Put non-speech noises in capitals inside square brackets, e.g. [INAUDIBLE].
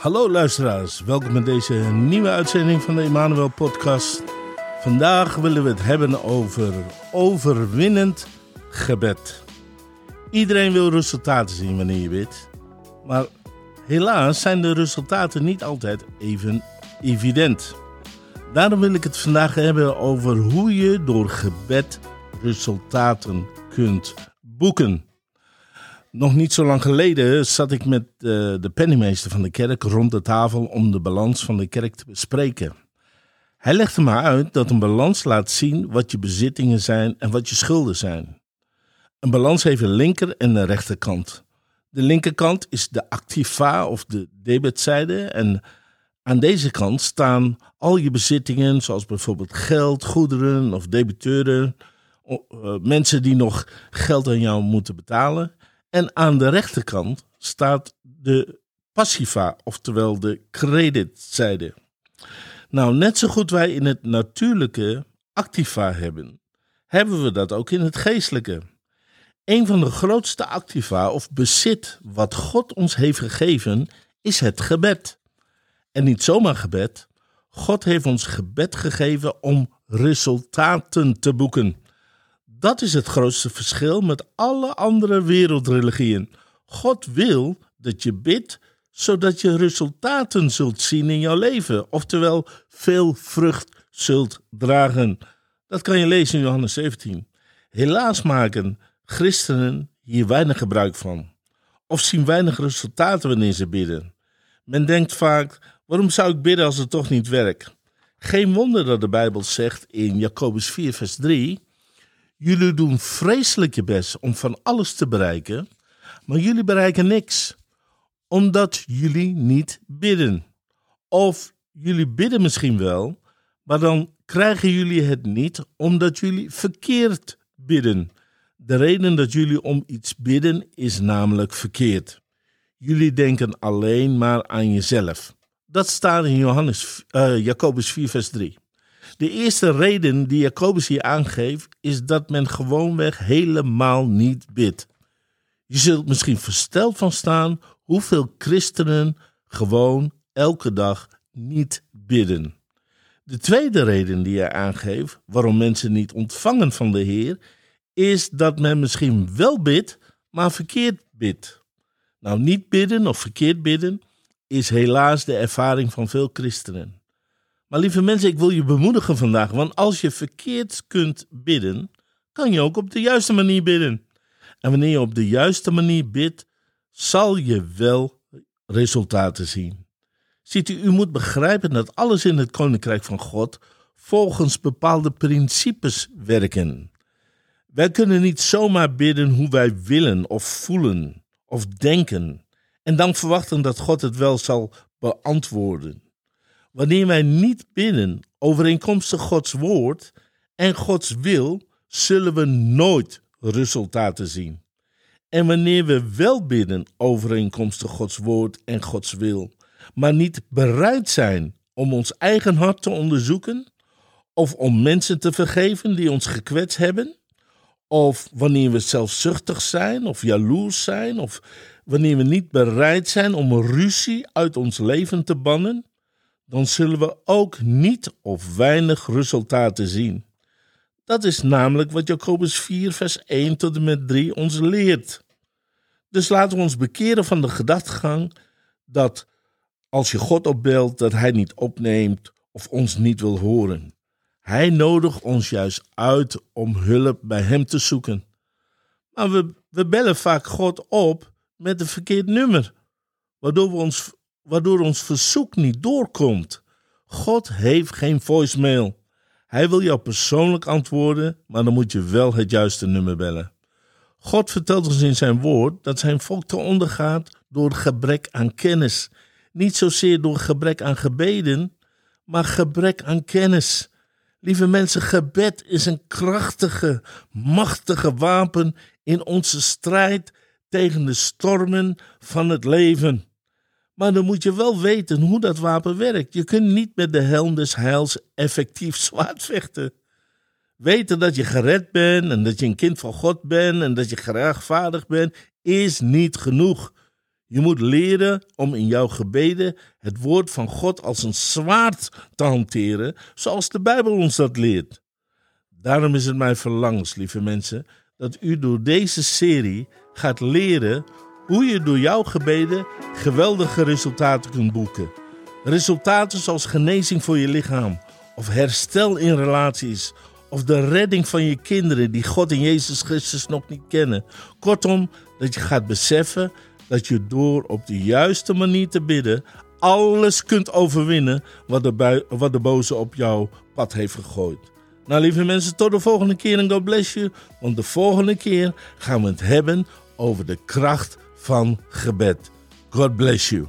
Hallo luisteraars, welkom bij deze nieuwe uitzending van de Emmanuel Podcast. Vandaag willen we het hebben over overwinnend gebed. Iedereen wil resultaten zien wanneer je bidt, maar helaas zijn de resultaten niet altijd even evident. Daarom wil ik het vandaag hebben over hoe je door gebed resultaten kunt boeken. Nog niet zo lang geleden zat ik met uh, de penningmeester van de kerk rond de tafel om de balans van de kerk te bespreken. Hij legde me uit dat een balans laat zien wat je bezittingen zijn en wat je schulden zijn. Een balans heeft een linker en een rechterkant. De linkerkant is de activa of de debetzijde en aan deze kant staan al je bezittingen, zoals bijvoorbeeld geld, goederen of debiteuren, uh, mensen die nog geld aan jou moeten betalen. En aan de rechterkant staat de passiva, oftewel de creditzijde. Nou, net zo goed wij in het natuurlijke activa hebben, hebben we dat ook in het geestelijke. Een van de grootste activa of bezit wat God ons heeft gegeven is het gebed. En niet zomaar gebed. God heeft ons gebed gegeven om resultaten te boeken. Dat is het grootste verschil met alle andere wereldreligieën. God wil dat je bidt zodat je resultaten zult zien in jouw leven, oftewel veel vrucht zult dragen. Dat kan je lezen in Johannes 17. Helaas maken christenen hier weinig gebruik van, of zien weinig resultaten wanneer ze bidden. Men denkt vaak: waarom zou ik bidden als het toch niet werkt? Geen wonder dat de Bijbel zegt in Jacobus 4, vers 3 Jullie doen vreselijk je best om van alles te bereiken, maar jullie bereiken niks, omdat jullie niet bidden. Of jullie bidden misschien wel, maar dan krijgen jullie het niet omdat jullie verkeerd bidden. De reden dat jullie om iets bidden is namelijk verkeerd. Jullie denken alleen maar aan jezelf. Dat staat in Johannes, uh, Jacobus 4, vers 3. De eerste reden die Jacobus hier aangeeft, is dat men gewoonweg helemaal niet bidt. Je zult misschien versteld van staan hoeveel christenen gewoon elke dag niet bidden. De tweede reden die hij aangeeft waarom mensen niet ontvangen van de Heer, is dat men misschien wel bidt, maar verkeerd bidt. Nou, niet bidden of verkeerd bidden is helaas de ervaring van veel christenen. Maar lieve mensen, ik wil je bemoedigen vandaag, want als je verkeerd kunt bidden, kan je ook op de juiste manier bidden. En wanneer je op de juiste manier bidt, zal je wel resultaten zien. Ziet u, u moet begrijpen dat alles in het koninkrijk van God volgens bepaalde principes werken. Wij kunnen niet zomaar bidden hoe wij willen of voelen of denken en dan verwachten dat God het wel zal beantwoorden. Wanneer wij niet bidden overeenkomstig Gods woord en Gods wil, zullen we nooit resultaten zien. En wanneer we wel bidden overeenkomstig Gods woord en Gods wil, maar niet bereid zijn om ons eigen hart te onderzoeken, of om mensen te vergeven die ons gekwetst hebben, of wanneer we zelfzuchtig zijn of jaloers zijn, of wanneer we niet bereid zijn om ruzie uit ons leven te bannen, dan zullen we ook niet of weinig resultaten zien. Dat is namelijk wat Jacobus 4, vers 1 tot en met 3 ons leert. Dus laten we ons bekeren van de gedachtegang dat als je God opbelt, dat Hij niet opneemt of ons niet wil horen. Hij nodigt ons juist uit om hulp bij Hem te zoeken. Maar we, we bellen vaak God op met een verkeerd nummer, waardoor we ons waardoor ons verzoek niet doorkomt. God heeft geen voicemail. Hij wil jou persoonlijk antwoorden, maar dan moet je wel het juiste nummer bellen. God vertelt ons in zijn woord dat zijn volk te ondergaat door gebrek aan kennis. Niet zozeer door gebrek aan gebeden, maar gebrek aan kennis. Lieve mensen, gebed is een krachtige, machtige wapen in onze strijd tegen de stormen van het leven. Maar dan moet je wel weten hoe dat wapen werkt. Je kunt niet met de helm des heils effectief [LAUGHS] zwaard vechten. Weten dat je gered bent en dat je een kind van God bent en dat je gerechtvaardigd bent, is niet genoeg. Je moet leren om in jouw gebeden het woord van God als een zwaard te hanteren, zoals de Bijbel ons dat leert. Daarom is het mijn verlangens, lieve mensen, dat u door deze serie gaat leren hoe je door jouw gebeden geweldige resultaten kunt boeken. Resultaten zoals genezing voor je lichaam, of herstel in relaties, of de redding van je kinderen die God en Jezus Christus nog niet kennen. Kortom, dat je gaat beseffen dat je door op de juiste manier te bidden alles kunt overwinnen wat de, wat de boze op jouw pad heeft gegooid. Nou, lieve mensen, tot de volgende keer en God bless you. Want de volgende keer gaan we het hebben over de kracht van gebed. God bless you.